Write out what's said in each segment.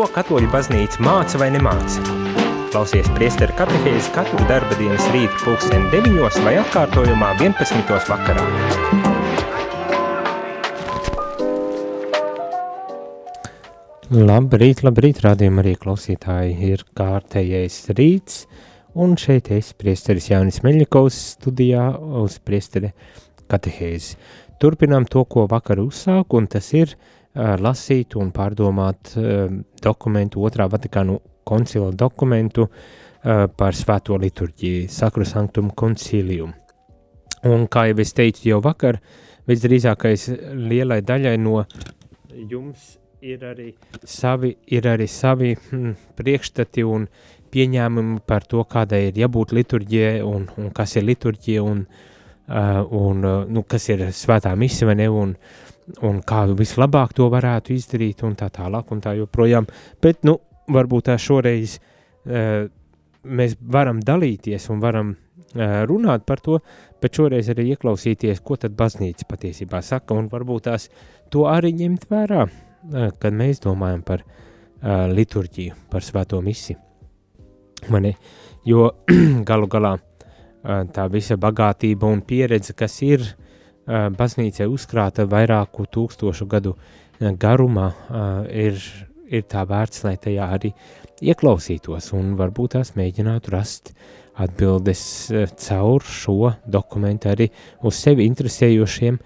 Ko katoļu baznīca māca vai nemāca? Klausies priesteru katehēzi katru darba dienas rītu pulksteni 9 vai atkārtojumā 11. vakarā. Labrīt, labrīt, rādījumā arī klausītāji ir kārtējais rīts, un šeit es, priesteris Jānis Meļņikovs, studijā uz priesteri katehēzi. Turpinām to, ko vakar uzsāku, un tas ir uh, lasīt un pārdomāt dokumentu, otrā Vatikānu koncila dokumentu par svēto liturģiju, Sacro Sanctum Concilium. Un kā jau es teicu jau vakar, visdrīzākais lielai daļai no jums ir arī savi, ir arī savi hm, priekšstati un pieņēmumi par to, kādai ir jābūt liturģijai un, un kas ir liturģija un, uh, un uh, nu, kas ir svētā mise vai ne, un uh, un kā vislabāk to varētu izdarīt, un tā tālāk, un tā joprojām. Bet, nu, varbūt tā šoreiz uh, mēs varam dalīties un varam uh, runāt par to, bet šoreiz arī ieklausīties, ko tad baznīca patiesībā saka, un varbūt tās to arī ņemt vērā, uh, kad mēs domājam par uh, liturģiju, par svēto misi. Mani, jo galu galā uh, tā visa bagātība un pieredze, kas ir uh, baznīcai uzkrāta vairāku tūkstošu gadu garumā, ir, ir tā vērts, lai tajā arī ieklausītos un varbūt tās mēģinātu rast atbildes caur šo dokumentu arī uz sevi interesējošiem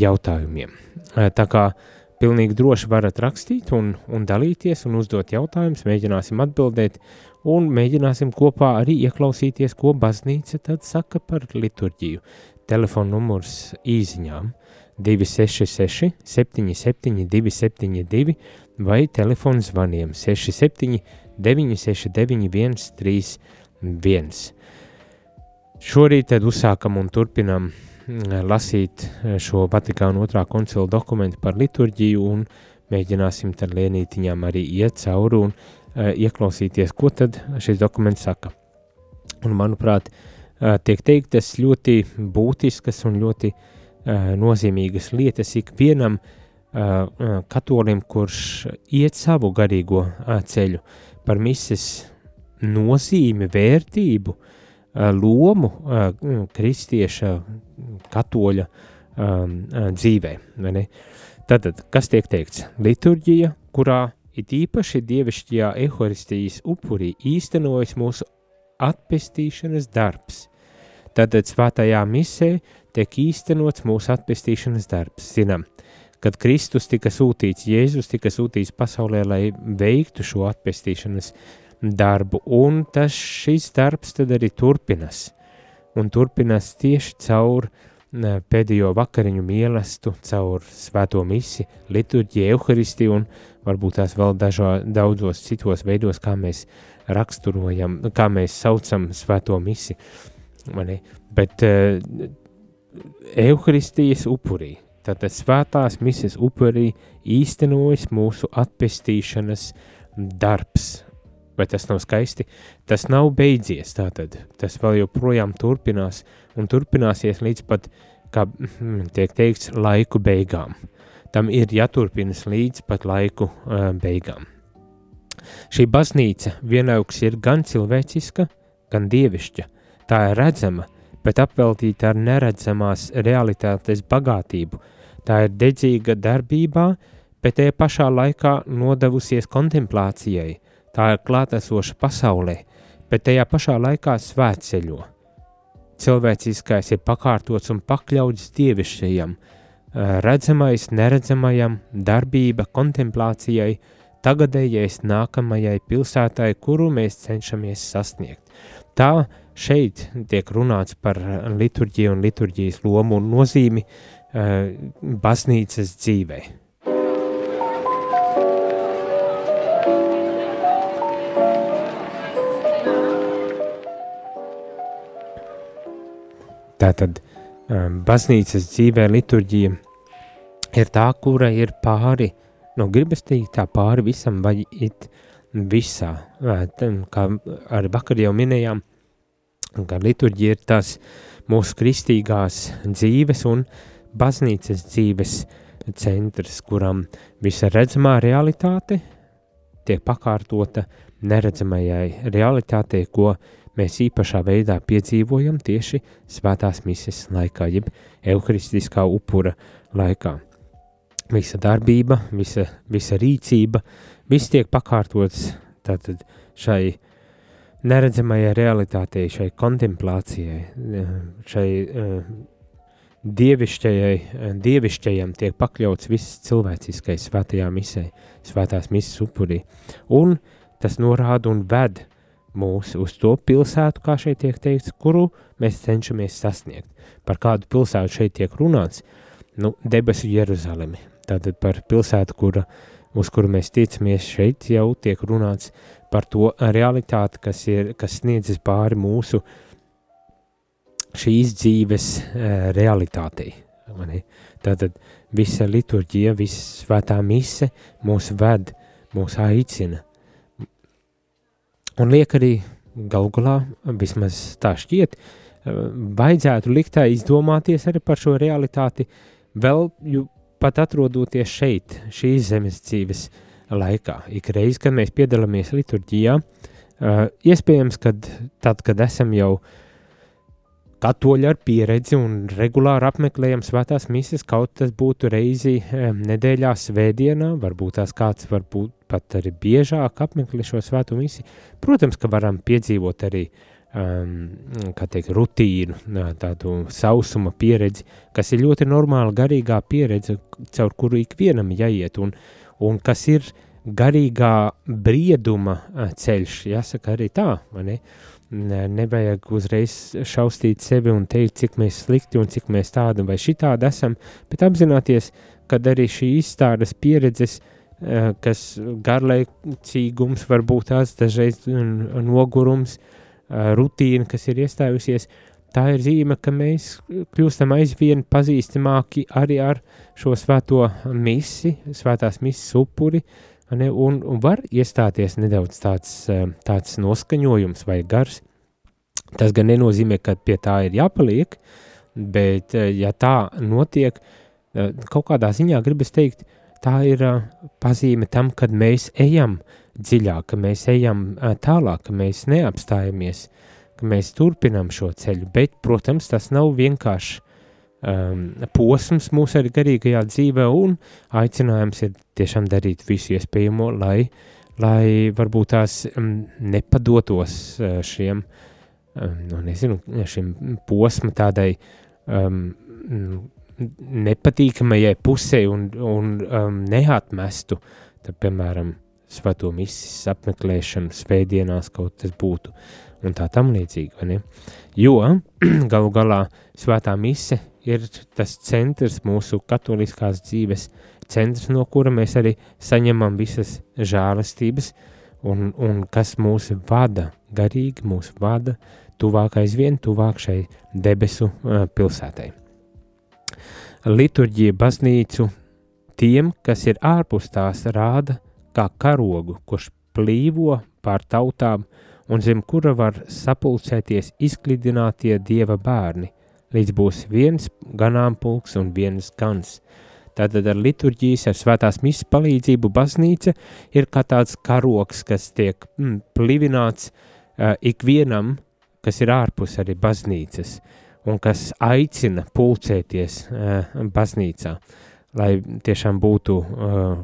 jautājumiem. Tā kā pilnīgi droši varat rakstīt un, un dalīties un uzdot jautājumus, mēģināsim atbildēt un mēģināsim kopā arī ieklausīties, ko baznīca tad saka par liturģiju telefona numurs īsiņām 266, 77, 272 vai telefona zvaniem 67, 969, 131. Šorīt tad uzsākam un turpinam mm, lasīt eh, šo Vatikāna otrā koncila dokumentu par liturģiju un mēģināsim tad lienītiņām arī iet cauri un uh, ieklausīties, ko tad šis dokuments saka. Un manuprāt, uh, tiek teiktas ļoti būtiskas un ļoti nozīmīgas lietas ikvienam katolim, kurš iet savu garīgo ceļu par mises nozīmi, vērtību, lomu kristieša katoļa dzīvē. Tātad, kas tiek teikts? Liturģija, kurā it īpaši dievišķajā eharistijas upurī īstenojas mūsu atpestīšanas darbs, Tātad svētajā misē tiek īstenots mūsu atpestīšanas darbs. Zinām, kad Kristus tika sūtīts, Jēzus tika sūtīts pasaulē, lai veiktu šo atpestīšanas darbu, un tas šis darbs tad arī turpinas, un turpinas tieši caur pēdējo vakariņu mielastu, caur svēto misi, liturģiju, evaharistiju un varbūt tās vēl dažo, daudzos citos veidos, kā mēs raksturojam, kā mēs saucam svēto misi. Bet uh, Euharistijas upurī, tātad svētās misijas upurī īstenojas mūsu atpestīšanas darbs. Vai tas nav skaisti? Tas nav beidzies, tātad tas vēl joprojām turpinās un turpināsies līdz pat, kā mm, tiek teikts, laiku beigām. Tam ir jāturpinas līdz pat laiku uh, beigām. Šī baznīca vienaugs ir gan cilvēciska, gan dievišķa, Tā ir redzama, bet apveltīta ar neredzamās realitātes bagātību. Tā ir dedzīga darbībā, bet tajā pašā laikā nodevusies kontemplācijai. Tā ir klātesoša pasaulē, bet tajā pašā laikā svētceļo. Cilvēciskais ir pakārtots un pakļauts dievišķajam, redzamais neredzamajam, darbība kontemplācijai, tagadējais nākamajai pilsētai, kuru mēs cenšamies sasniegt. Tā šeit tiek runāts par liturģiju un liturģijas lomu un nozīmi uh, baznīcas dzīvē. Tātad um, baznīcas dzīvē liturģija ir tā, kura ir pāri, no tā pāri visam vai it visā. Kā arī vakar jau minējām, ka liturģija ir tās mūsu kristīgās dzīves un baznīcas dzīves centrs, kuram visa redzamā realitāte, tiek pakārtota neredzamajai realitātei, ko mēs īpašā veidā piedzīvojam tieši svētās mises laikā, jeb evharistiskā upura laikā. Visa darbība, visa, visa rīcība, viss tiek pakārtots tātad šai neredzamajai realitātei, šai kontemplācijai, šai uh, dievišķajai, dievišķajam tiek pakļauts viss cilvēciskais svētajā misē, svētās misas upurī. Un tas norāda un ved mūs uz to pilsētu, kā šeit tiek teikts, kuru mēs cenšamies sasniegt. Par kādu pilsētu šeit tiek runāts? Nu, debesu Jeruzalemi. Tātad par pilsētu, kura, uz kuru mēs ticamies, šeit jau tiek runāts par to realitāti, kas, ir, kas sniedzas pāri mūsu šīs dzīves uh, realitātei. Tātad visa liturģija, visa svētā mise mūs ved, mūs aicina. Un liek arī galu galā, vismaz tā šķiet, uh, vajadzētu likt tā izdomāties arī par šo realitāti, vēl pat atrodoties šeit, šīs zemes dzīves laikā. Ik reiz, kad mēs piedalāmies liturģijā, uh, iespējams, kad tad, kad esam jau uh, katoļi ar pieredzi un regulāri apmeklējam svētās misijas, kaut tas būtu reizi nedēļā svētdienā, varbūt tās kāds varbūt pat arī biežāk apmeklē šo svēto misiju. Protams, ka varam piedzīvot arī um, kā teikt, rutīnu, tādu sausuma pieredzi, kas ir ļoti normāla garīgā pieredze, caur kuru ikvienam jāiet, un, un kas ir garīgā brieduma ceļš, jāsaka arī tā, vai ne? Uh, ne, nevajag uzreiz šaustīt sevi un teikt, cik mēs slikti un cik mēs tādi vai šitādi esam, bet apzināties, ka arī šī izstādes pieredzes, eh, kas garlaicīgums, varbūt tās dažreiz nogurums, rutīna, kas ir iestājusies, tā ir zīme, ka mēs kļūstam aizvien pazīstamāki arī ar šo svēto misi, svētās misijas upuri, uh, ne, un, un var iestāties nedaudz tāds, eh, tāds noskaņojums vai gars. Tas gan nenozīmē, ka pie tā ir jāpaliek, bet eh, ja tā notiek, eh, kaut kādā ziņā gribas teikt, tā ir pazīme tam, kad mēs ejam dziļāk, ka mēs ejam tālāk, ka mēs neapstājamies, ka mēs turpinām šo ceļu, bet, protams, tas nav vienkārši um, posms mūsu arī garīgajā dzīvē, un aicinājums ir tiešām darīt visu iespējamo, lai, lai varbūt tās um, nepadotos uh, šiem, um, nu, nezinu, šim posma tādai um, nepatīkamajai pusē un, un um, neatmestu, tad, piemēram, svēto misijas apmeklēšanu svētdienās kaut tas būtu un tā tam līdzīgi, vai ne? Jo galu galā svētā mise ir tas centrs mūsu katoliskās dzīves, centrs, no kura mēs arī saņemam visas žēlastības, un, un kas mūs vada, garīgi mūs vada tuvāk aizvien, tuvāk šai debesu uh, pilsētai. Liturģija baznīcu tiem, kas ir ārpus tās, rāda kā karogu, kurš plīvo pār tautām un zem kura var sapulcēties izklidinātie dieva bērni – līdz būs viens ganāmpulks un viens gans. Tātad ar liturģijas, ar svētās misijas palīdzību baznīca ir kā tāds karoks, kas tiek mm, plivināts uh, ikvienam, kas ir ārpus arī baznīcas un kas aicina pulcēties uh, baznīcā, lai tiešām būtu uh,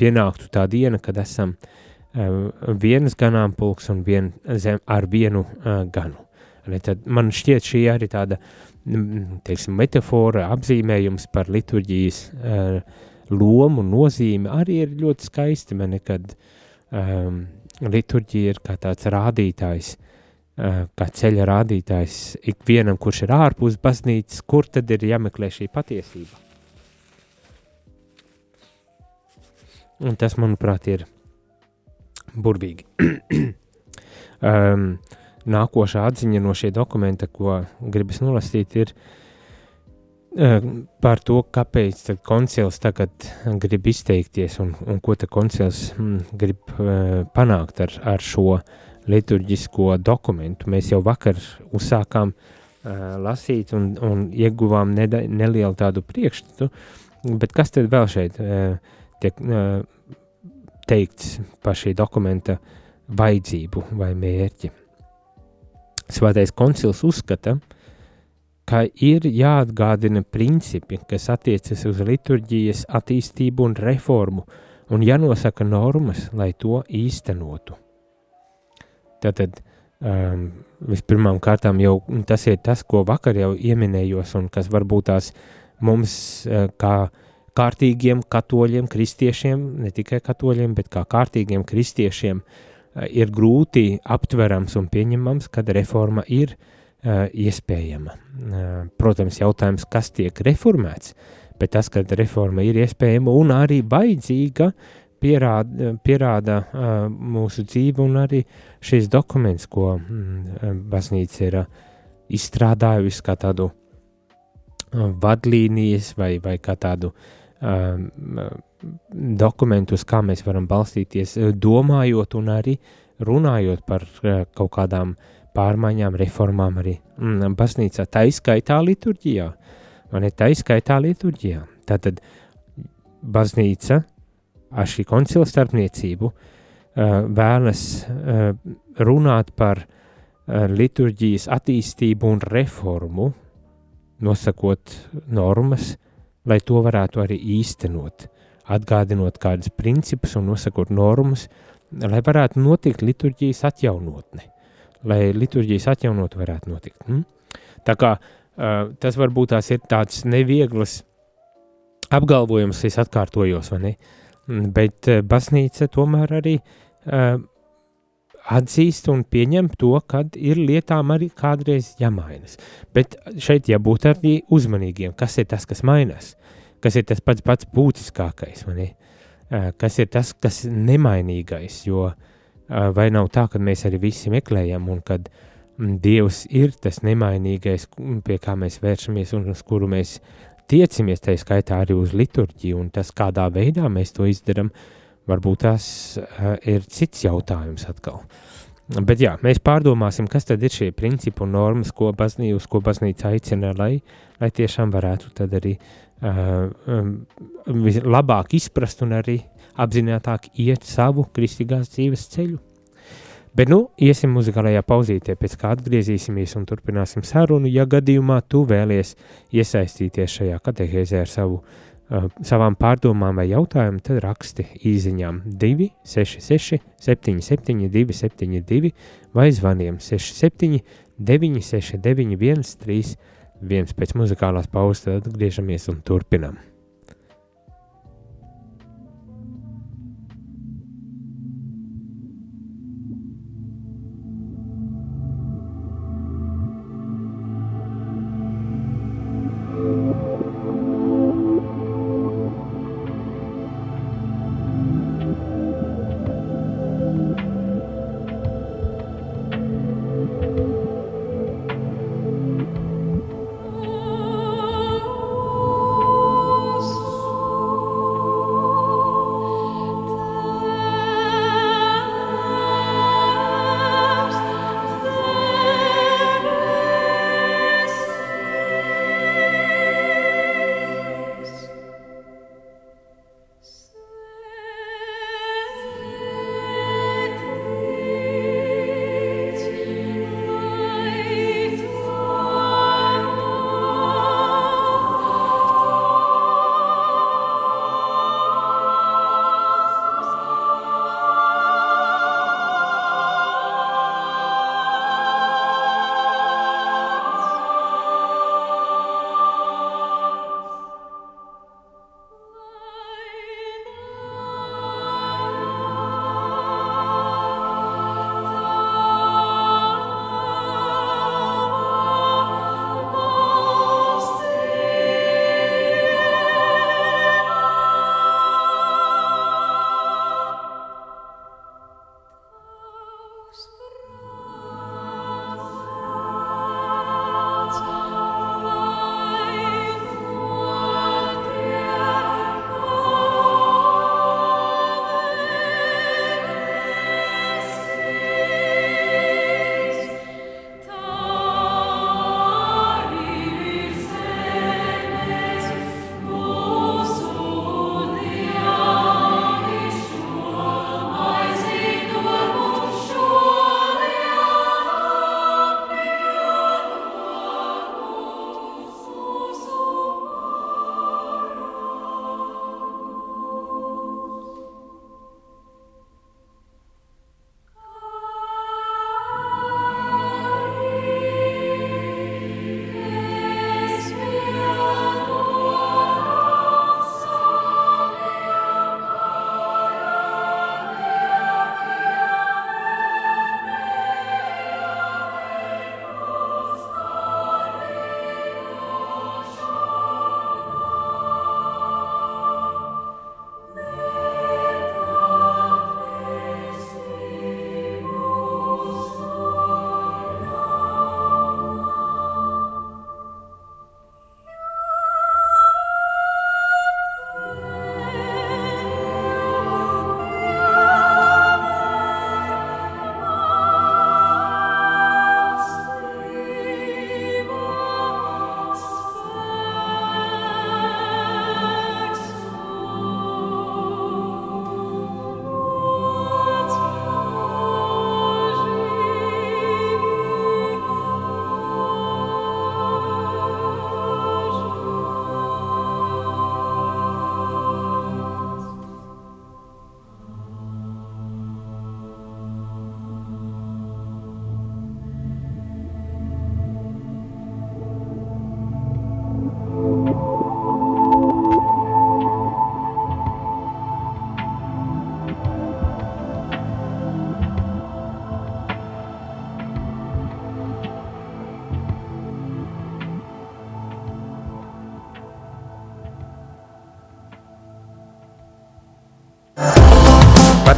pienāktu tā diena, kad esam uh, viens ganāmpulks un vien, zem, ar vienu uh, ganu. Tad man šķiet šī arī tāda teiksim, metafora, apzīmējums par liturģijas uh, lomu, nozīmi arī ir ļoti skaisti. Man nekad um, liturģija ir kā tāds rādītājs, uh, kā ceļa rādītājs ikvienam, kurš ir ārpus baznīcas, kur tad ir jāmeklē šī patiesība. Un tas, manuprāt, ir burvīgi. um, nākošā atziņa no šī dokumenta, ko gribas nolasīt, ir uh, par to, kāpēc koncils tagad grib izteikties un, un ko koncils mm, grib uh, panākt ar, ar šo liturģisko dokumentu. Mēs jau vakar uzsākām uh, lasīt un, un ieguvām neda, nelielu tādu priekšstatu, bet kas tad vēl šeit uh, tiek, uh, teikts par šī dokumenta vajadzību vai mērķi. Svētais koncils uzskata, ka ir jāatgādina principi, kas attiecas uz liturģijas attīstību un reformu, un jānosaka normas, lai to īstenotu. Tātad um, vispirmām kārtām jau tas ir tas, ko vakar jau ieminējos, un kas varbūt tās mums uh, kā kārtīgiem katoļiem, kristiešiem, ne tikai katoļiem, bet kā kārtīgiem kristiešiem uh, ir grūti aptverams un pieņemams, kad reforma ir uh, iespējama. Uh, protams, jautājums, kas tiek reformēts, bet tas, ka reforma ir iespējama un arī vajadzīga, pierāda, pierāda uh, mūsu dzīve un arī šis dokuments, ko mm, baznīca ir uh, izstrādājusi kā tādu uh, vadlīnijas vai, vai kā tādu uh, dokumentu, uz kā mēs varam balstīties, domājot un arī runājot par uh, kaut kādām pārmaiņām, reformām arī mm, baznīcā, tā izskaitā liturģijā, vai ne, tā izskaitā liturģijā. Tātad baznīca ar šī koncila starpniecību uh, vēlas uh, runāt par uh, liturģijas attīstību un reformu, nosakot normas, lai to varētu arī īstenot, atgādinot kādus principus un nosakot normas, lai varētu notikt liturģijas atjaunotne, lai liturģijas atjaunot varētu notikt. Hmm? Tā kā uh, tas varbūt tās ir tāds nevieglas apgalvojums, es atkārtojos, vai ne? Mm, bet baznīca tomēr arī uh, atzīst un pieņem to, ka ir lietām arī kādreiz jāmainas. Bet šeit jābūt arī uzmanīgiem, kas ir tas, kas mainās, kas ir tas pats pats būtiskākais, uh, kas ir tas, kas nemainīgais, jo uh, vai nav tā, ka mēs arī visi meklējam un kad Dievs ir tas nemainīgais, pie kā mēs vēršamies un uz kuru mēs tiecamies tai skaitā arī uz liturģiju, un tas, kādā veidā mēs to izdarām, varbūt tas uh, ir cits jautājums atkal. Bet jā, mēs pārdomāsim, kas tad ir šie principi un normas, ko baznīca, uz ko baznīca aicina, lai, lai tiešām varētu tad arī uh, um, labāk izprast un arī apzinātāk iet savu kristīgās dzīves ceļu. Bet nu, iesim muzikālajā pauzītē, pēc kā atgriezīsimies un turpināsim sarunu. Ja gadījumā tu vēlies iesaistīties šajā katehēzē ar savu, savām pārdomām vai jautājumiem, tad raksti īsiņām 266, 77, 272 vai zvaniem 67, 969, 131. Pēc muzikālās pauzes atgriežamies un turpinām.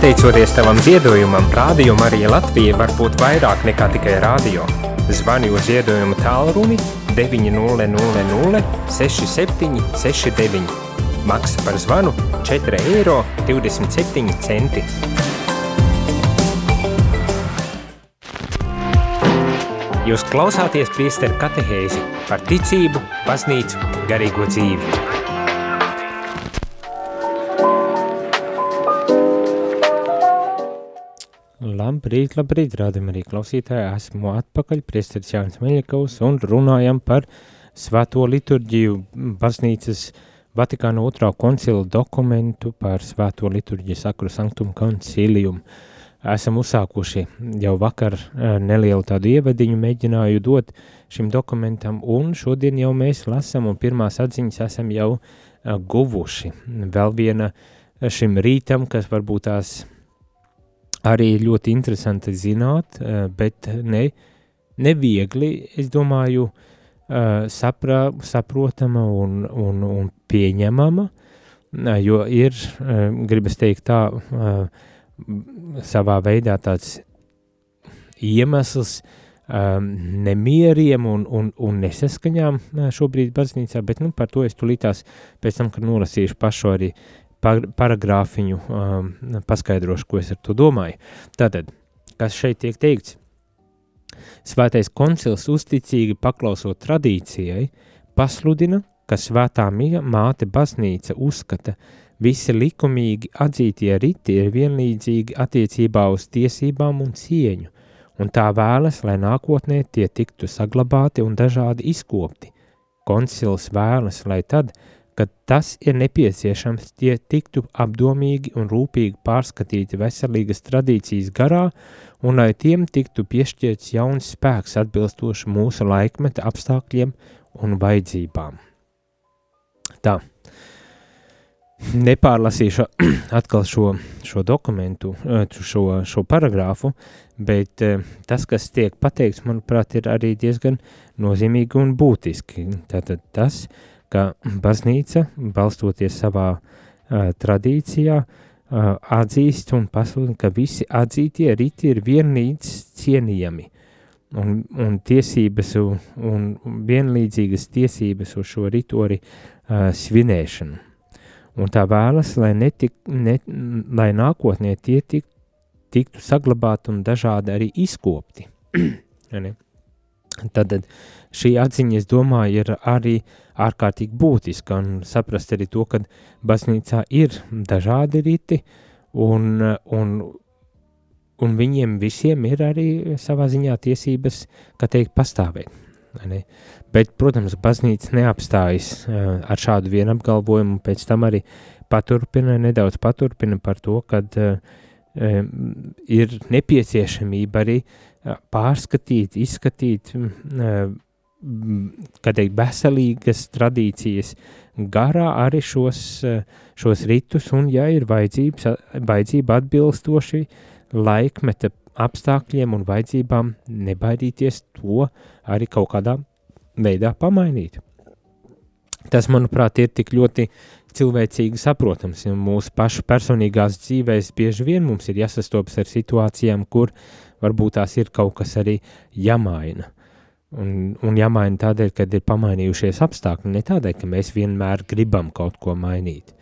Pateicoties tavam ziedojumam, Rādio Marija Latvija var būt vairāk nekā tikai rādio. Zvani uz ziedojumu tālruni 900 67 69. Maksa par zvanu 4 eiro 27 centi. Jūs klausāties priesteru katehēzi par ticību, baznīcu, garīgo dzīvi. Labrīt, labrīt, rādam arī klausītāji, esmu atpakaļ, priesteris Jānis Meļakovs un runājam par svēto liturģiju baznīcas Vatikāna otrā koncila dokumentu par svēto liturģiju sakru sanktum concilium. Esam uzsākuši jau vakar eh, nelielu tādu ievadiņu, mēģināju dot šim dokumentam, un šodien jau mēs lasam, un pirmās atziņas esam jau uh, guvuši. Vēl viena šim rītam, kas varbūt tās arī ļoti interesanti zināt, uh, bet ne, neviegli, es domāju, uh, saprā, saprotama un, un, un pieņemama, uh, jo ir, gribas teikt tā, savā veidā tāds iemesls nemieriem un, un, un nesaskaņām šobrīd baznīcā, bet nu, par to es tulītās pēc tam, kad nolasīšu pašu arī paragrāfiņu, um, paskaidrošu, ko es ar to domāju. Tātad, kas šeit tiek teikts? Svētais koncils uzticīgi paklausot tradīcijai, pasludina, ka svētā māte baznīca uzskata, visi likumīgi atzītie riti ir vienlīdzīgi attiecībā uz tiesībām un cieņu, un tā vēlas, lai nākotnē tie tiktu saglabāti un dažādi izkopti. Koncils vēlas, lai tad, kad tas ir nepieciešams, tie tiktu apdomīgi un rūpīgi pārskatīti veselīgas tradīcijas garā un lai tiem tiktu piešķirts jauns spēks atbilstoši mūsu laikmeta apstākļiem un vajadzībām. Tā. Nepārlasīšu atkal šo, šo dokumentu, eh, šo, šo paragrāfu, bet eh, tas, kas tiek pateikts, manuprāt, ir arī diezgan nozīmīgi un būtiski. Tātad tas, uh, ka baznīca, balstoties savā uh, tradīcijā, uh, atzīst un pasludina, ka visi atzītie riti ir vienlīdz cienījami. Un, un tiesības un, un vienlīdzīgas tiesības uz šo ritori uh, svinēšanu. Un tā vēlas, lai, netik, ne, lai nākotnē tie tik, tiktu saglabāti un dažādi arī izkopti. Tad šī atziņa, es domāju, ir arī ārkārtīgi būtiska un saprast arī to, ka baznīcā ir dažādi riti un, un, un viņiem visiem ir arī savā ziņā tiesības, kā teikt, pastāvēt. Bet, protams, baznīca neapstājas ar šādu vienu apgalvojumu, pēc tam arī paturpina, nedaudz paturpina par to, ka um, ir nepieciešamība arī pārskatīt, izskatīt uh, kā teikt, veselīgas tradīcijas garā arī šos, šos ritus, un, ja ir vajadzība atbilstoši laikmeta apstākļiem un vajadzībām, nebaidīties to arī kaut kādā veidā pamainīt. Tas, manuprāt, ir tik ļoti cilvēcīgi saprotams, jo mūsu pašu personīgās dzīvēs bieži vien mums ir jāsastopas ar situācijām, kur varbūt tās ir kaut kas arī jāmaina. Un, un jāmaina tādēļ, kad ir pamainījušies apstākļi, ne tādēļ, ka mēs vienmēr gribam kaut ko mainīt.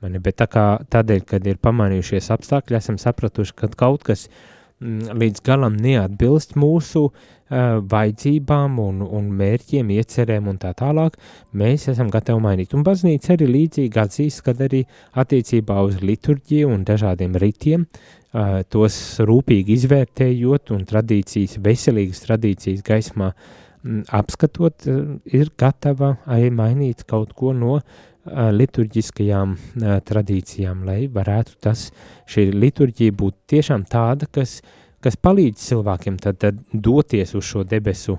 Mani, bet tā kā tādēļ, kad ir pamainījušies apstākļi, esam sapratuši, ka kaut kas mm, līdz galam neatbilst mūsu uh, vajadzībām un, un mērķiem, iecerēm un tā tālāk, mēs esam gatavi mainīt. Un baznīca arī līdzīgi atzīst, kad arī attiecībā uz liturģiju un dažādiem ritiem tos rūpīgi izvērtējot un tradīcijas, veselīgas tradīcijas gaismā apskatot, ir gatava arī mainīt kaut ko no liturģiskajām tradīcijām, lai varētu tas, šī liturģija būt tiešām tāda, kas, kas palīdz cilvēkiem tad, tad doties uz šo debesu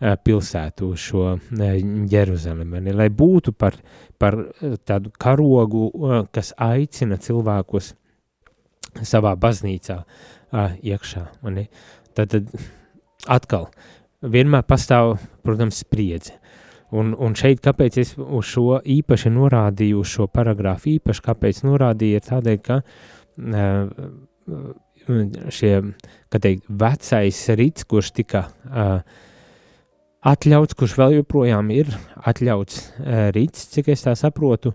pilsētu, uz šo Jeruzalemi, lai būtu par, par tādu karogu, kas aicina cilvēkus savā baznīcā iekšā. Tad, tad atkal vienmēr pastāv, protams, spriedze. Un, un šeit, kāpēc es uz šo īpaši norādīju, uz šo paragrāfu īpaši, kāpēc norādīju, ir tādēļ, ka uh, šie, kā teikt, vecais rīts, kurš tika uh, atļauts, kurš vēl joprojām ir atļauts uh, rīts, cik es tā saprotu,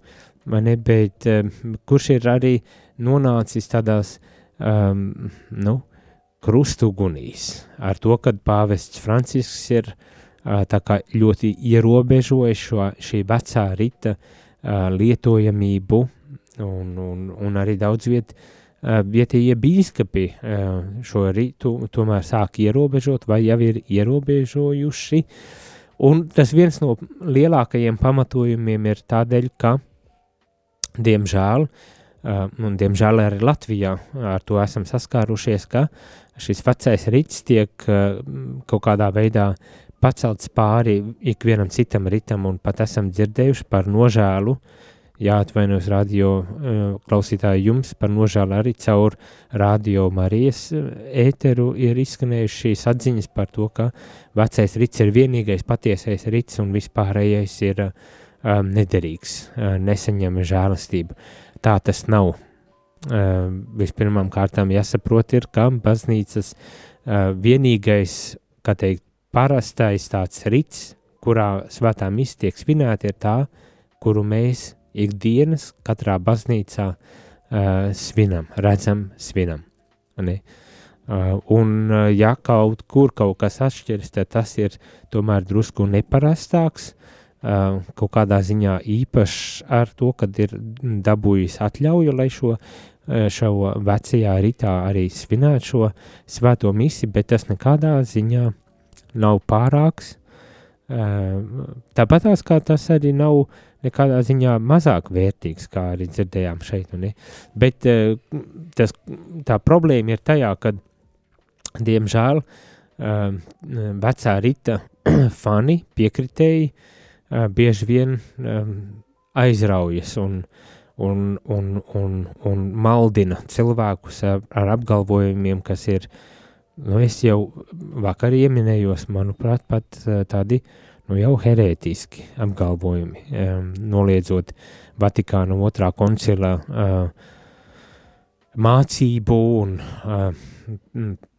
ne, bet kurš ir arī nonācis tādās, um, nu, krustugunīs ar to, kad pāvests Francisks ir uh, tā kā ļoti ierobežojis šo, šī vecā rita uh, lietojamību un, un, un arī daudz vietu vietējie bīskapi šo rītu tomēr sāk ierobežot vai jau ir ierobežojuši. Un tas viens no lielākajiem pamatojumiem ir tādēļ, ka, diemžēl, un diemžēl arī Latvijā ar to esam saskārušies, ka šis vecais rīts tiek kaut kādā veidā pacelts pāri ikvienam citam ritam, un pat esam dzirdējuši par nožēlu jāatvainojas radio uh, klausītāji jums par nožēlu arī caur radio Marijas uh, ēteru ir izskanējuši šīs atziņas par to, ka vecais rits ir vienīgais patiesais rits un vispārējais ir um, nederīgs, uh, nesaņem žēlastību. Tā tas nav. Uh, vispirmām kārtām jāsaprot ir, ka baznīcas uh, vienīgais, kā teikt, parastais tāds rits, kurā svētā misija tiek svinēta, ir tā, kuru mēs ikdienas katrā baznīcā uh, svinam, redzam, svinam. Ne? Uh, un, uh, ja kaut kur kaut kas atšķiras, tad tas ir tomēr drusku neparastāks, uh, kaut kādā ziņā īpašs ar to, kad ir dabūjis atļauju, lai šo, uh, šo vecajā ritā arī svinētu šo svēto misi, bet tas nekādā ziņā nav pārāks. Tāpat kā tas arī nav nekādā ziņā mazāk vērtīgs, kā arī dzirdējām šeit. Ne? Bet tas, tā problēma ir tajā, ka, diemžēl, vecā rita fani, piekritēji, bieži vien aizraujas un, un, un, un, un maldina cilvēkus ar, apgalvojumiem, kas ir, nu, es jau vakar ieminējos, manuprāt, pat tādi uh, nu, jau herētiski apgalvojumi, um, noliedzot Vatikāna otrā koncila uh, mācību un uh,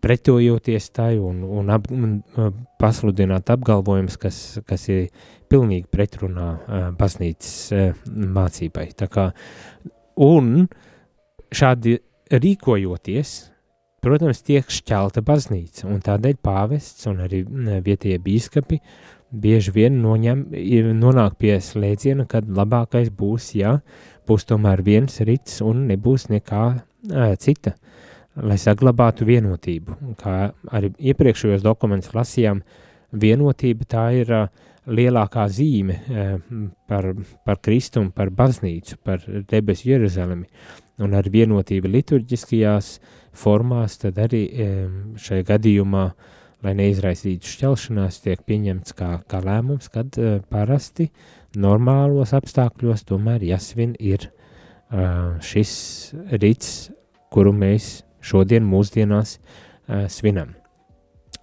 pretojoties tai un, un, ap, un uh, pasludināt apgalvojumus, kas, kas ir pilnīgi pretrunā uh, baznīcas uh, mācībai. Tā kā, un šādi rīkojoties, protams, tiek šķelta baznīca, un tādēļ pāvests un arī vietējie bīskapi uh, bieži vien noņem, nonāk pie slēdziena, kad labākais būs, ja būs tomēr viens rits un nebūs nekā ā, cita, lai saglabātu vienotību. Kā arī iepriekšējos dokumentus lasījām, vienotība tā ir ā, lielākā zīme ā, par, par Kristumu, par baznīcu, par debesu Jeruzalemi, un ar vienotību liturģiskajās formās, tad arī šajā gadījumā lai neizraisītu šķelšanās, tiek pieņemts kā, kā lēmums, kad uh, parasti normālos apstākļos tomēr jāsvin ir uh, šis rīts, kuru mēs šodien mūsdienās svinam.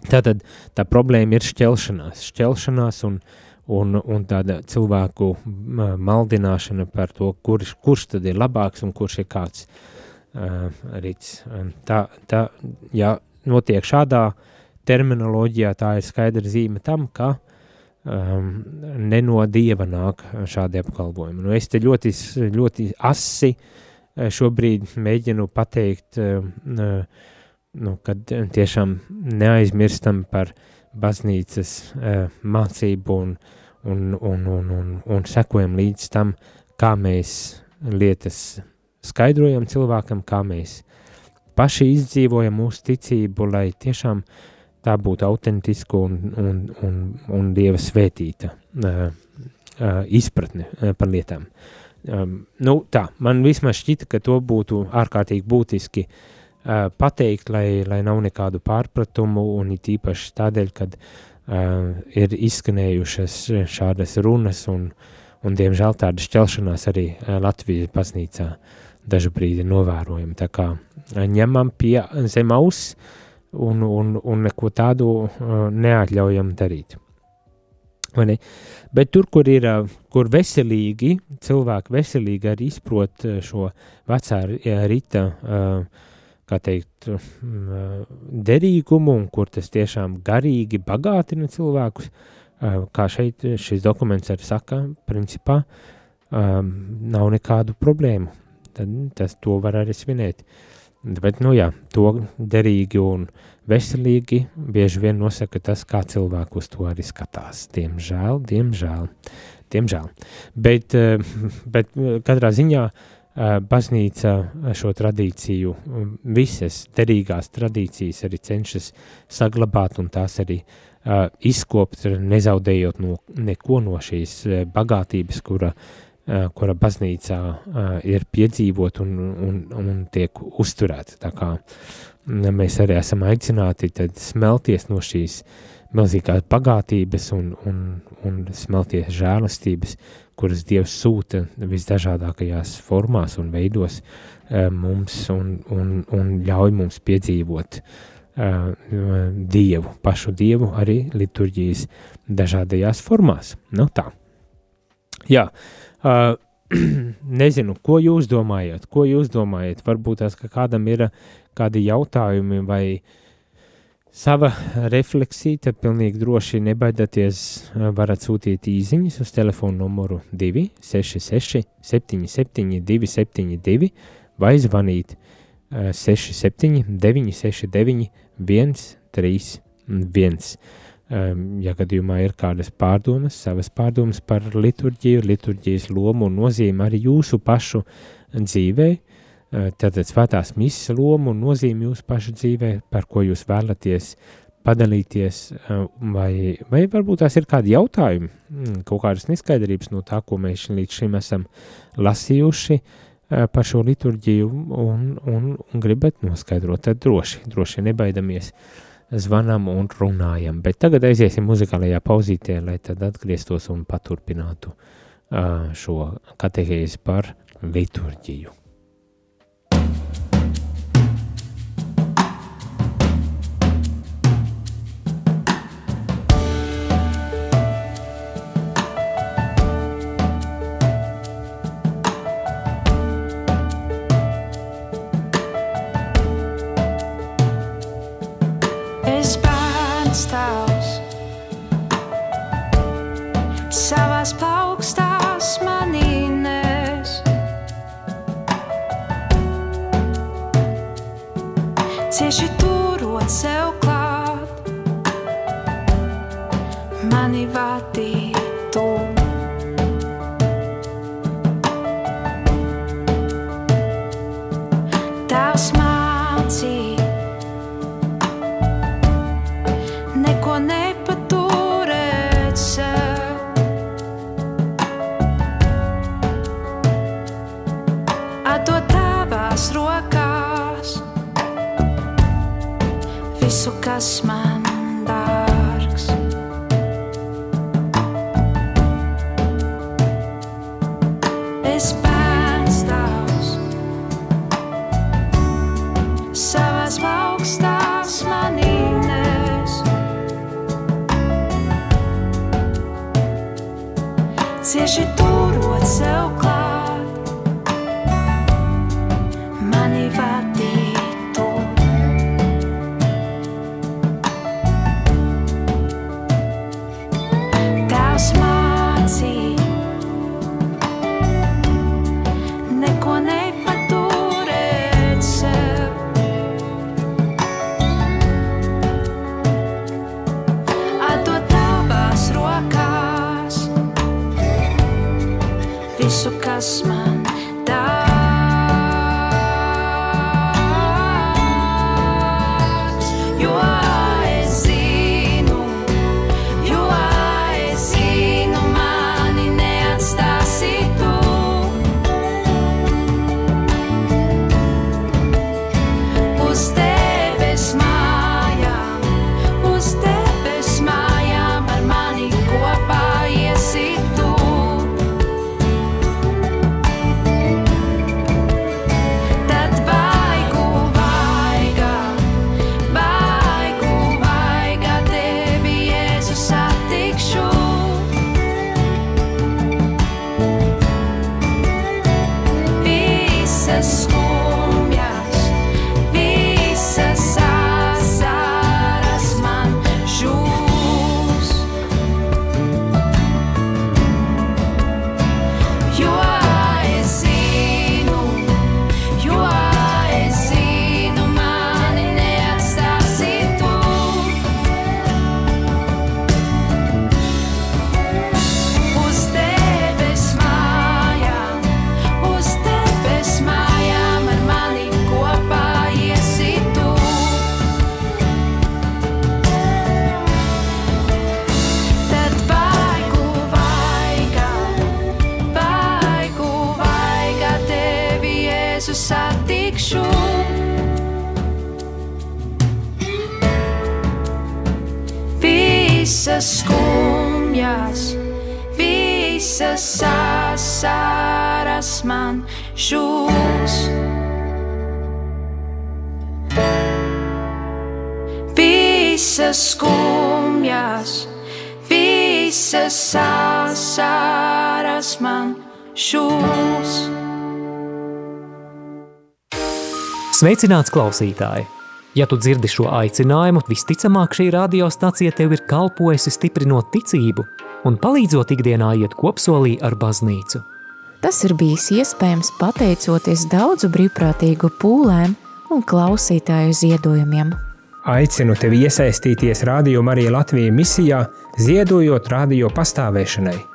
Tātad tā problēma ir šķelšanās, šķelšanās un, un, un tāda cilvēku maldināšana par to, kurš, kurš tad ir labāks un kurš ir kāds uh, rīts. Tā, tā, ja notiek šādā terminoloģijā tā ir skaidra zīme tam, ka um, ne no dieva nāk šādi apgalvojumi. Nu, es te ļoti, ļoti asi šobrīd mēģinu pateikt, uh, nu, kad tiešām neaizmirstam par baznīcas uh, mācību un, un, un, un, un, un sekojam līdz tam, kā mēs lietas skaidrojam cilvēkam, kā mēs paši izdzīvojam mūsu ticību, lai tiešām tā būtu autentiska un, un, un, un dieva svētīta uh, uh, izpratne uh, par lietām. Um, nu, tā, man vismaz šķita, ka to būtu ārkārtīgi būtiski uh, pateikt, lai, lai nav nekādu pārpratumu, un it īpaši tādēļ, kad uh, ir izskanējušas šādas runas, un, un diemžēl tāda šķelšanās arī uh, Latvijas baznīcā dažu brīdi novērojam. Tā kā uh, ņemam pie zem auss, uh, un, un, un neko tādu uh, neatļaujam darīt. Bet tur, kur ir uh, kur veselīgi, cilvēki veselīgi arī izprot uh, šo vecā rīta uh, kā teikt, derīgumu un kur tas tiešām garīgi bagātina cilvēkus, kā šeit šis dokuments arī saka, principā nav nekādu problēmu. Tad tas to var arī svinēt. Bet, nu jā, to derīgi un veselīgi bieži vien nosaka tas, kā cilvēku uz to arī skatās. Diemžēl, diemžēl, diemžēl. Bet, bet katrā ziņā uh, baznīca šo tradīciju, visas derīgās tradīcijas arī cenšas saglabāt un tās arī uh, izkopt, nezaudējot no, neko no šīs bagātības, kura, uh, kura baznīcā uh, ir piedzīvot un, un, un tiek uzturēta. Tā kā mēs arī esam aicināti tad smelties no šīs milzīgās bagātības un, un, un smelties žēlastības, uh, kuras Dievs sūta visdažādākajās formās un veidos uh, mums un, un, un ļauj mums piedzīvot uh, Dievu, pašu Dievu arī liturģijas dažādajās formās. Nu tā. Jā, uh, nezinu, ko jūs domājat, ko jūs domājat, varbūt tās, ka kādam ir kādi jautājumi vai uh, sava refleksija, tad pilnīgi droši nebaidieties, varat sūtīt īsiņas uz telefonu numuru 266, 77, 272 vai zvanīt 67, 969, 131. Ja gadījumā ir kādas pārdomas, savas pārdomas par liturģiju, liturģijas lomu un nozīmi arī jūsu pašu dzīvēm, tātad svētās misijas lomu un nozīmi jūsu pašu dzīvē, par ko jūs vēlaties padalīties, vai, vai varbūt tās ir kādi jautājumi, mm, kaut kādas neskaidrības no tā, ko mēs līdz šim esam lasījuši par šo liturģiju un, un, un gribat noskaidrot, tad droši, droši nebaidamies zvanam un runājam, bet tagad aiziesim muzikālajā pauzītē, lai tad atgrieztos un paturpinātu šo katehēzi par liturģiju. Sveicināts klausītāji! Ja tu dzirdi šo aicinājumu, visticamāk šī radiostacija tev ir kalpojusi stiprinot ticību un palīdzot ikdienā iet kopsolī ar baznīcu. Tas ir bijis iespējams pateicoties daudzu brīvprātīgu pūlēm un klausītāju ziedojumiem. Aicinu tevi iesaistīties Radio Marija Latvijas misijā, ziedojot radio pastāvēšanai.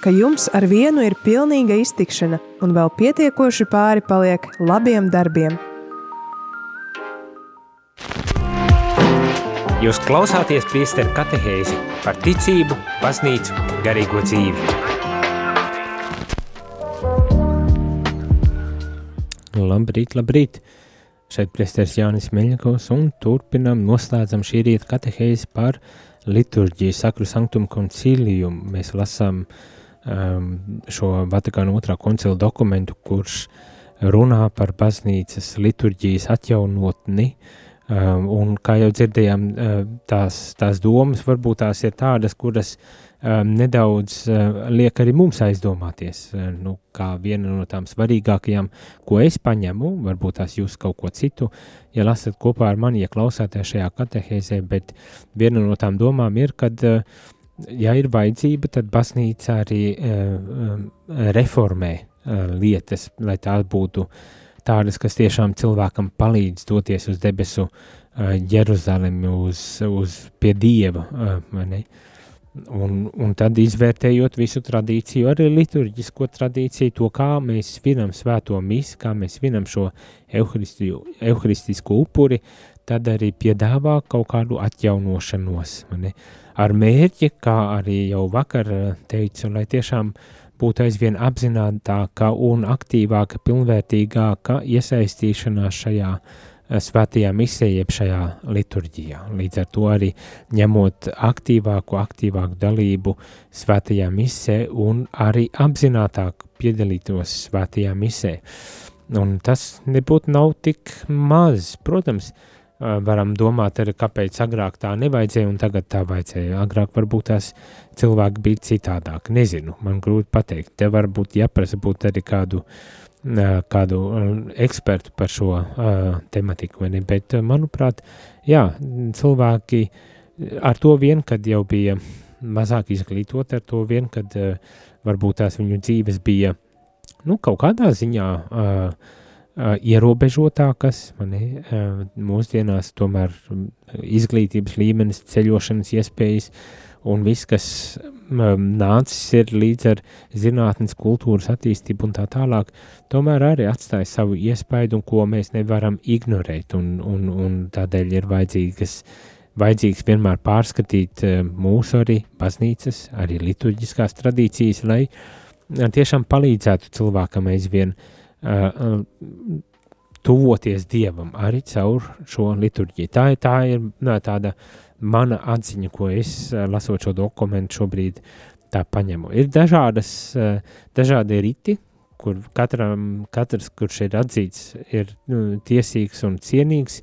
ka jums ar vienu ir pilnīga iztikšana un vēl pietiekoši pāri paliek labiem darbiem. Jūs klausāties priesteru katehēzi par ticību, baznīcu, garīgo dzīvi. Labrīt, labrīt! Šeit priesteris Jānis Meļņakovs un turpinam noslēdzam šī rīta katehēzi par liturģiju, sakru sanktumu konciliumu. Mēs lasām uh, um, šo Vatikāna otrā koncila dokumentu, kurš runā par baznīcas liturģijas atjaunotni, um, un kā jau dzirdējām, uh, tās, tās domas varbūt tās ir tādas, kuras um, nedaudz uh, liek arī mums aizdomāties, uh, nu, kā viena no tām svarīgākajām, ko es paņemu, varbūt tās jūs kaut ko citu, ja lasat kopā ar mani, ja klausāties šajā katehēzē, bet viena no tām domām ir, kad uh, ja ir vajadzība, tad baznīca arī uh, reformē uh, lietas, lai tās būtu tādas, kas tiešām cilvēkam palīdz doties uz debesu uh, Jeruzalemi, uz, uz pie Dieva, uh? Un, un tad izvērtējot visu tradīciju, arī liturģisko tradīciju, to kā mēs svinam svēto misi, kā mēs svinam šo euharistisko upuri, tad arī piedāvā kaut kādu atjaunošanos. Ne? Ar mērķi, kā arī jau vakar eh, teicu, lai tiešām būtu aizvien apzinātāka un aktīvāka, pilnvērtīgāka iesaistīšanās šajā eh, svētajā misē, jeb šajā liturģijā. Līdz ar to arī ņemot aktīvāku, aktīvāku dalību svētajā misē un arī apzinātāk piedalītos svētajā misē. Un tas nebūtu nav tik maz, protams, uh, varam domāt, arī, kāpēc agrāk tā nevajadzēja un tagad tā vajadzēja. Agrāk varbūt tās cilvēki bija citādāk. Nezinu, man grūti pateikt. Te varbūt jāprasa būt arī kādu, kādu ekspertu par šo uh, tematiku, vai ne? Bet, manuprāt, jā, cilvēki ar to vien, kad jau bija mazāk izglītoti, ar to vien, kad uh, varbūt tās viņu dzīves bija, nu, kaut kādā ziņā uh, ierobežotākas, mani, mūsdienās tomēr izglītības līmenis, ceļošanas iespējas un viss, kas nācis ir līdz ar zinātnes kultūras attīstību un tā tālāk, tomēr arī atstāja savu iespaidu ko mēs nevaram ignorēt. Un, un, un tādēļ ir vajadzīgas vajadzīgs vienmēr pārskatīt mūsu arī baznīcas, arī liturģiskās tradīcijas, lai tiešām palīdzētu cilvēkam aizvien uh, uh, tuvoties Dievam arī caur šo liturģiju. Tā, tā ir nā, tāda mana atziņa, ko es uh, lasot šo dokumentu šobrīd tā paņemu. Ir dažādas, dažādi riti, kur katram, katrs, kurš ir atzīts, ir nu, tiesīgs un cienīgs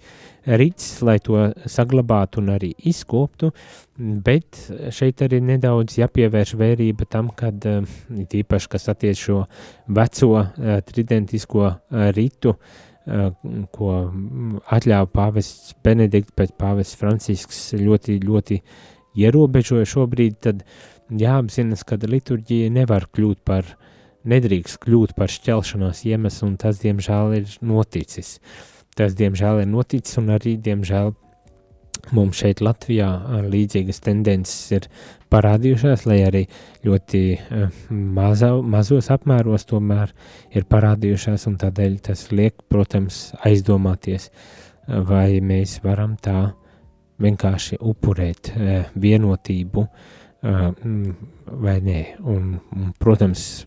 rīts, lai to saglabātu un arī izkoptu, bet šeit arī nedaudz jāpievērš vērība tam, kad īpaši, kas attiec šo veco tridentisko ritu, ko atļāva pāvests Benedikts pēc pāvests Francisks ļoti, ļoti ierobežoja šobrīd, tad jāapzinas, ka liturģija nevar kļūt par uh, nedrīkst kļūt par šķelšanās iemeslu, un tas, diemžēl, ir noticis. Tas, diemžēl, ir noticis, un arī, diemžēl, mums šeit Latvijā līdzīgas tendences ir parādījušās, lai arī ļoti maza, mazos apmēros tomēr ir parādījušās, un tādēļ tas liek, protams, aizdomāties, vai mēs varam tā vienkārši upurēt vienotību vai nē. Un, un, protams,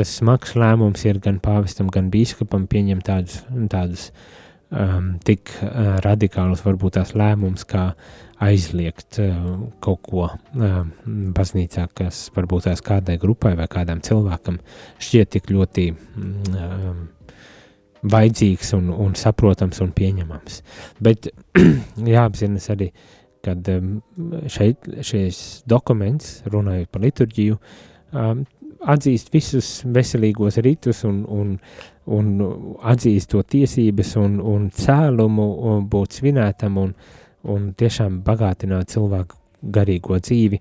tas smags lēmums ir gan pāvestam, gan bīskapam pieņemt tādus, tādus um, tik uh, radikālus, varbūt tās lēmumus, kā aizliegt uh, kaut ko uh, baznīcā, kas varbūt tās kādai grupai vai kādam cilvēkam šķiet tik ļoti uh, vajadzīgs un, un saprotams un pieņemams. Bet jāapzinas arī, kad um, šeit šis dokuments, runājot par liturģiju, um, atzīst visus veselīgos ritus un, un, un atzīst to tiesības un, un cēlumu un būt svinētam un, un tiešām bagātināt cilvēku garīgo dzīvi.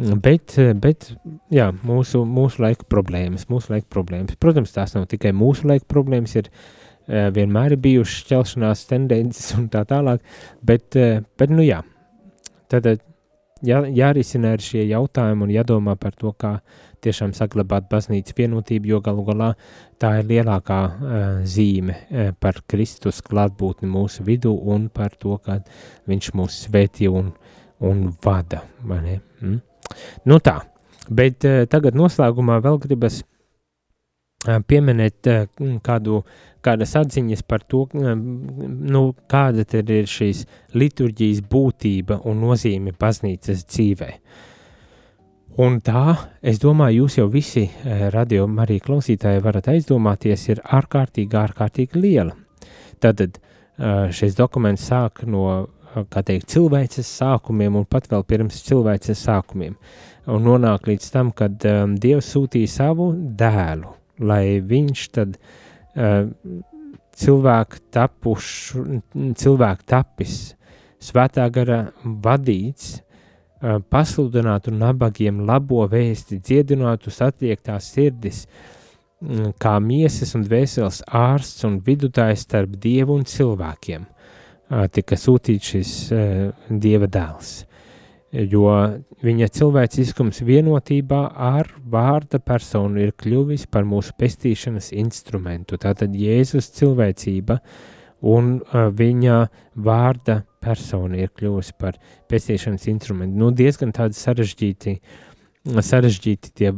Bet, bet jā, mūsu, mūsu laika problēmas, mūsu laika problēmas, protams, tās nav tikai mūsu laika problēmas, ir uh, vienmēr ir bijušas šķelšanās tendences un tā tālāk, bet, uh, bet nu jā, tad jā, jārisina arī šie jautājumi un jādomā par to, kā tiešām saglabāt baznīcas vienotību, jo galu galā tā ir lielākā uh, zīme uh, par Kristus klātbūtni mūsu vidū un par to, kā viņš mūs svētī un, un vada. Mm? Nu tā, bet uh, tagad noslēgumā vēl gribas uh, pieminēt uh, kādu, kādas atziņas par to, uh, nu, kāda tad ir šīs liturģijas būtība un nozīme baznīcas dzīvē. Un tā, es domāju, jūs jau visi eh, radio arī klausītāji varat aizdomāties, ir ārkārtīgi, ārkārtīgi liela. Tātad eh, šis dokuments sāk no, eh, kā teikt, cilvēces sākumiem un pat vēl pirms cilvēces sākumiem. Un nonāk līdz tam, kad um, Dievs sūtīja savu dēlu, lai viņš tad uh, cilvēku tapušu, cilvēku tapis, svētā gara vadīts, Eh, pasludinātu nabagiem labo vēsti, dziedinātu satriektās sirdis, mm, kā miesas un dvēseles ārsts un vidutājs starp dievu un cilvēkiem. Eh, tika sūtīts šis uh, dieva dēls, jo viņa cilvēciskums vienotībā ar vārda personu ir kļuvis par mūsu pestīšanas instrumentu. Tātad Jēzus cilvēcība un uh, viņa vārda persona ir kļuvusi par pestīšanas instrumentu. Nu, diezgan tādi sarežģīti, sarežģīti tie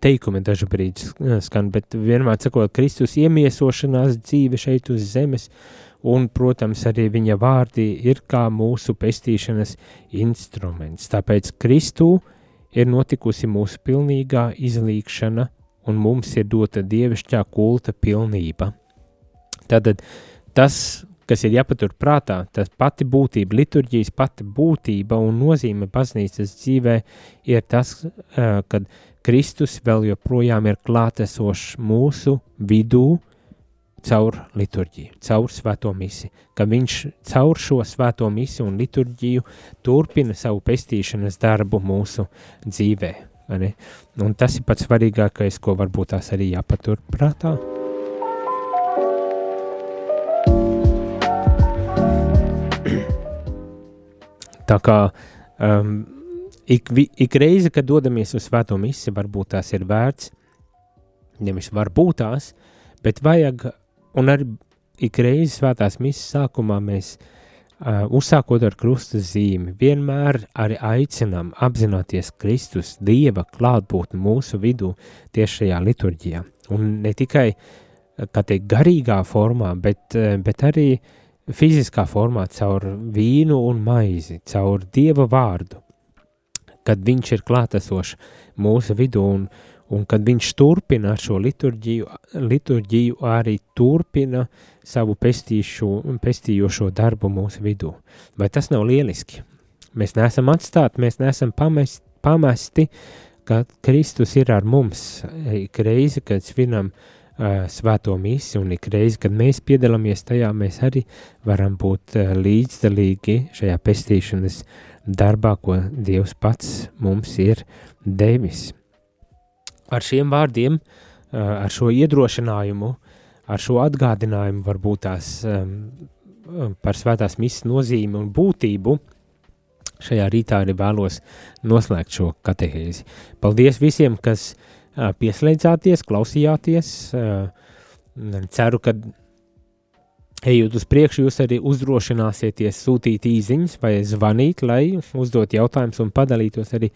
teikumi dažu brīdi skan, bet vienmēr sakot, Kristus iemiesošanās dzīve šeit uz zemes, un, protams, arī viņa vārdi ir kā mūsu pestīšanas instruments. Tāpēc Kristū ir notikusi mūsu pilnīgā izlīkšana, un mums ir dota dievišķā kulta pilnība. Tātad tas, kas ir jāpatur prātā, tas pati būtība, liturģijas pati būtība un nozīme baznīcas dzīvē ir tas, kad Kristus vēl joprojām ir klātesošs mūsu vidū caur liturģiju, caur svēto misi, ka viņš caur šo svēto misi un liturģiju turpina savu pestīšanas darbu mūsu dzīvē. Un tas ir pats svarīgākais, ko varbūt tās arī jāpatur prātā. Tā kā um, ik, vi, ik reize, kad dodamies uz svēto misiju, varbūt tās ir vērts, nevis varbūt tās, bet vajag, un arī ik reizi svētās misijas sākumā mēs uh, uzsākot ar krusta zīmi, vienmēr arī aicinām apzināties Kristus, Dieva klātbūtni mūsu vidū tieši šajā liturģijā. Un ne tikai, kā teikt, garīgā formā, bet, bet arī uh, fiziskā formā, caur vīnu un maizi, caur dieva vārdu, kad viņš ir klātesošs mūsu vidū un, un kad viņš turpina šo liturģiju, liturģiju arī turpina savu pestīšu, pestījošo darbu mūsu vidū. Vai tas nav lieliski? Mēs neesam atstāti, mēs neesam pamest, pamesti, ka Kristus ir ar mums ik reizi, kad svinam uh, svēto misi, un ik reizi, kad mēs piedalāmies tajā, mēs arī varam būt līdzdalīgi šajā pestīšanas darbā, ko Dievs pats mums ir devis. Ar šiem vārdiem, ar šo iedrošinājumu, ar šo atgādinājumu varbūt tās par svētās misijas nozīmi un būtību, šajā rītā arī vēlos noslēgt šo katehēzi. Paldies visiem, kas uh, pieslēdzāties, klausījāties. Ceru, ka ejot uz priekšu, jūs arī uzdrošināsieties sūtīt īsiņas vai zvanīt, lai uzdot jautājumus un padalītos arī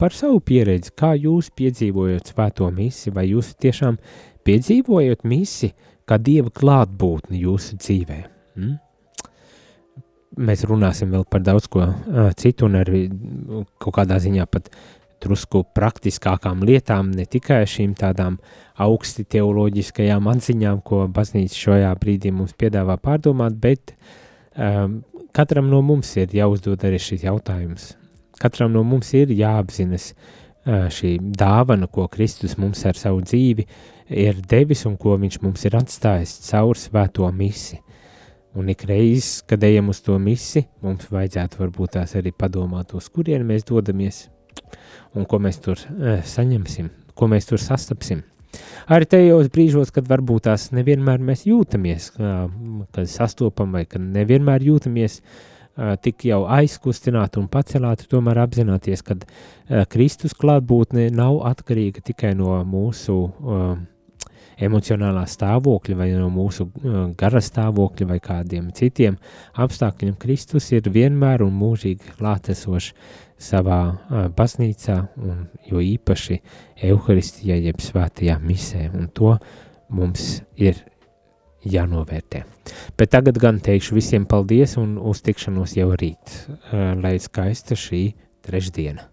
par savu pieredzi, kā jūs piedzīvojat svēto misiju, vai jūs tiešām piedzīvojat misiju kā dieva klātbūtni jūsu dzīvē. Hmm? Mēs runāsim vēl par daudz ko uh, citu, un arī kaut kādā ziņā pat drusku praktiskākām lietām, ne tikai šīm tādām augsti teoloģiskajām atziņām, ko baznīca šajā brīdī mums piedāvā pārdomāt, bet um, katram no mums ir jāuzdod arī šis jautājums. Katram no mums ir jāapzinas uh, šī dāvana, ko Kristus mums ar savu dzīvi ir devis un ko viņš mums ir atstājis caur svēto misi. Un ik reiz, kad ejam uz to misi, mums vajadzētu varbūt tās arī padomāt, uz kurien mēs dodamies un ko mēs tur uh, saņemsim, ko mēs tur sastapsim. Arī tajos brīžos, kad varbūt tās nevienmēr mēs jūtamies, kad sastopam vai kad nevienmēr jūtamies uh, tik jau aizkustināti un pacelāti, tomēr apzināties, ka uh, Kristus klātbūtne nav atkarīga tikai no mūsu uh, emocionālā stāvokļa, vai no mūsu uh, gara stāvokļa, vai kādiem citiem apstākļiem. Kristus ir vienmēr un mūžīgi klātesošs savā uh, baznīcā, un jo īpaši Euharistijā, jeb svētajā misē, un to mums ir jānovērtē. Bet tagad gan teikšu visiem paldies un uz tikšanos jau rīt, uh, lai skaista šī trešdiena.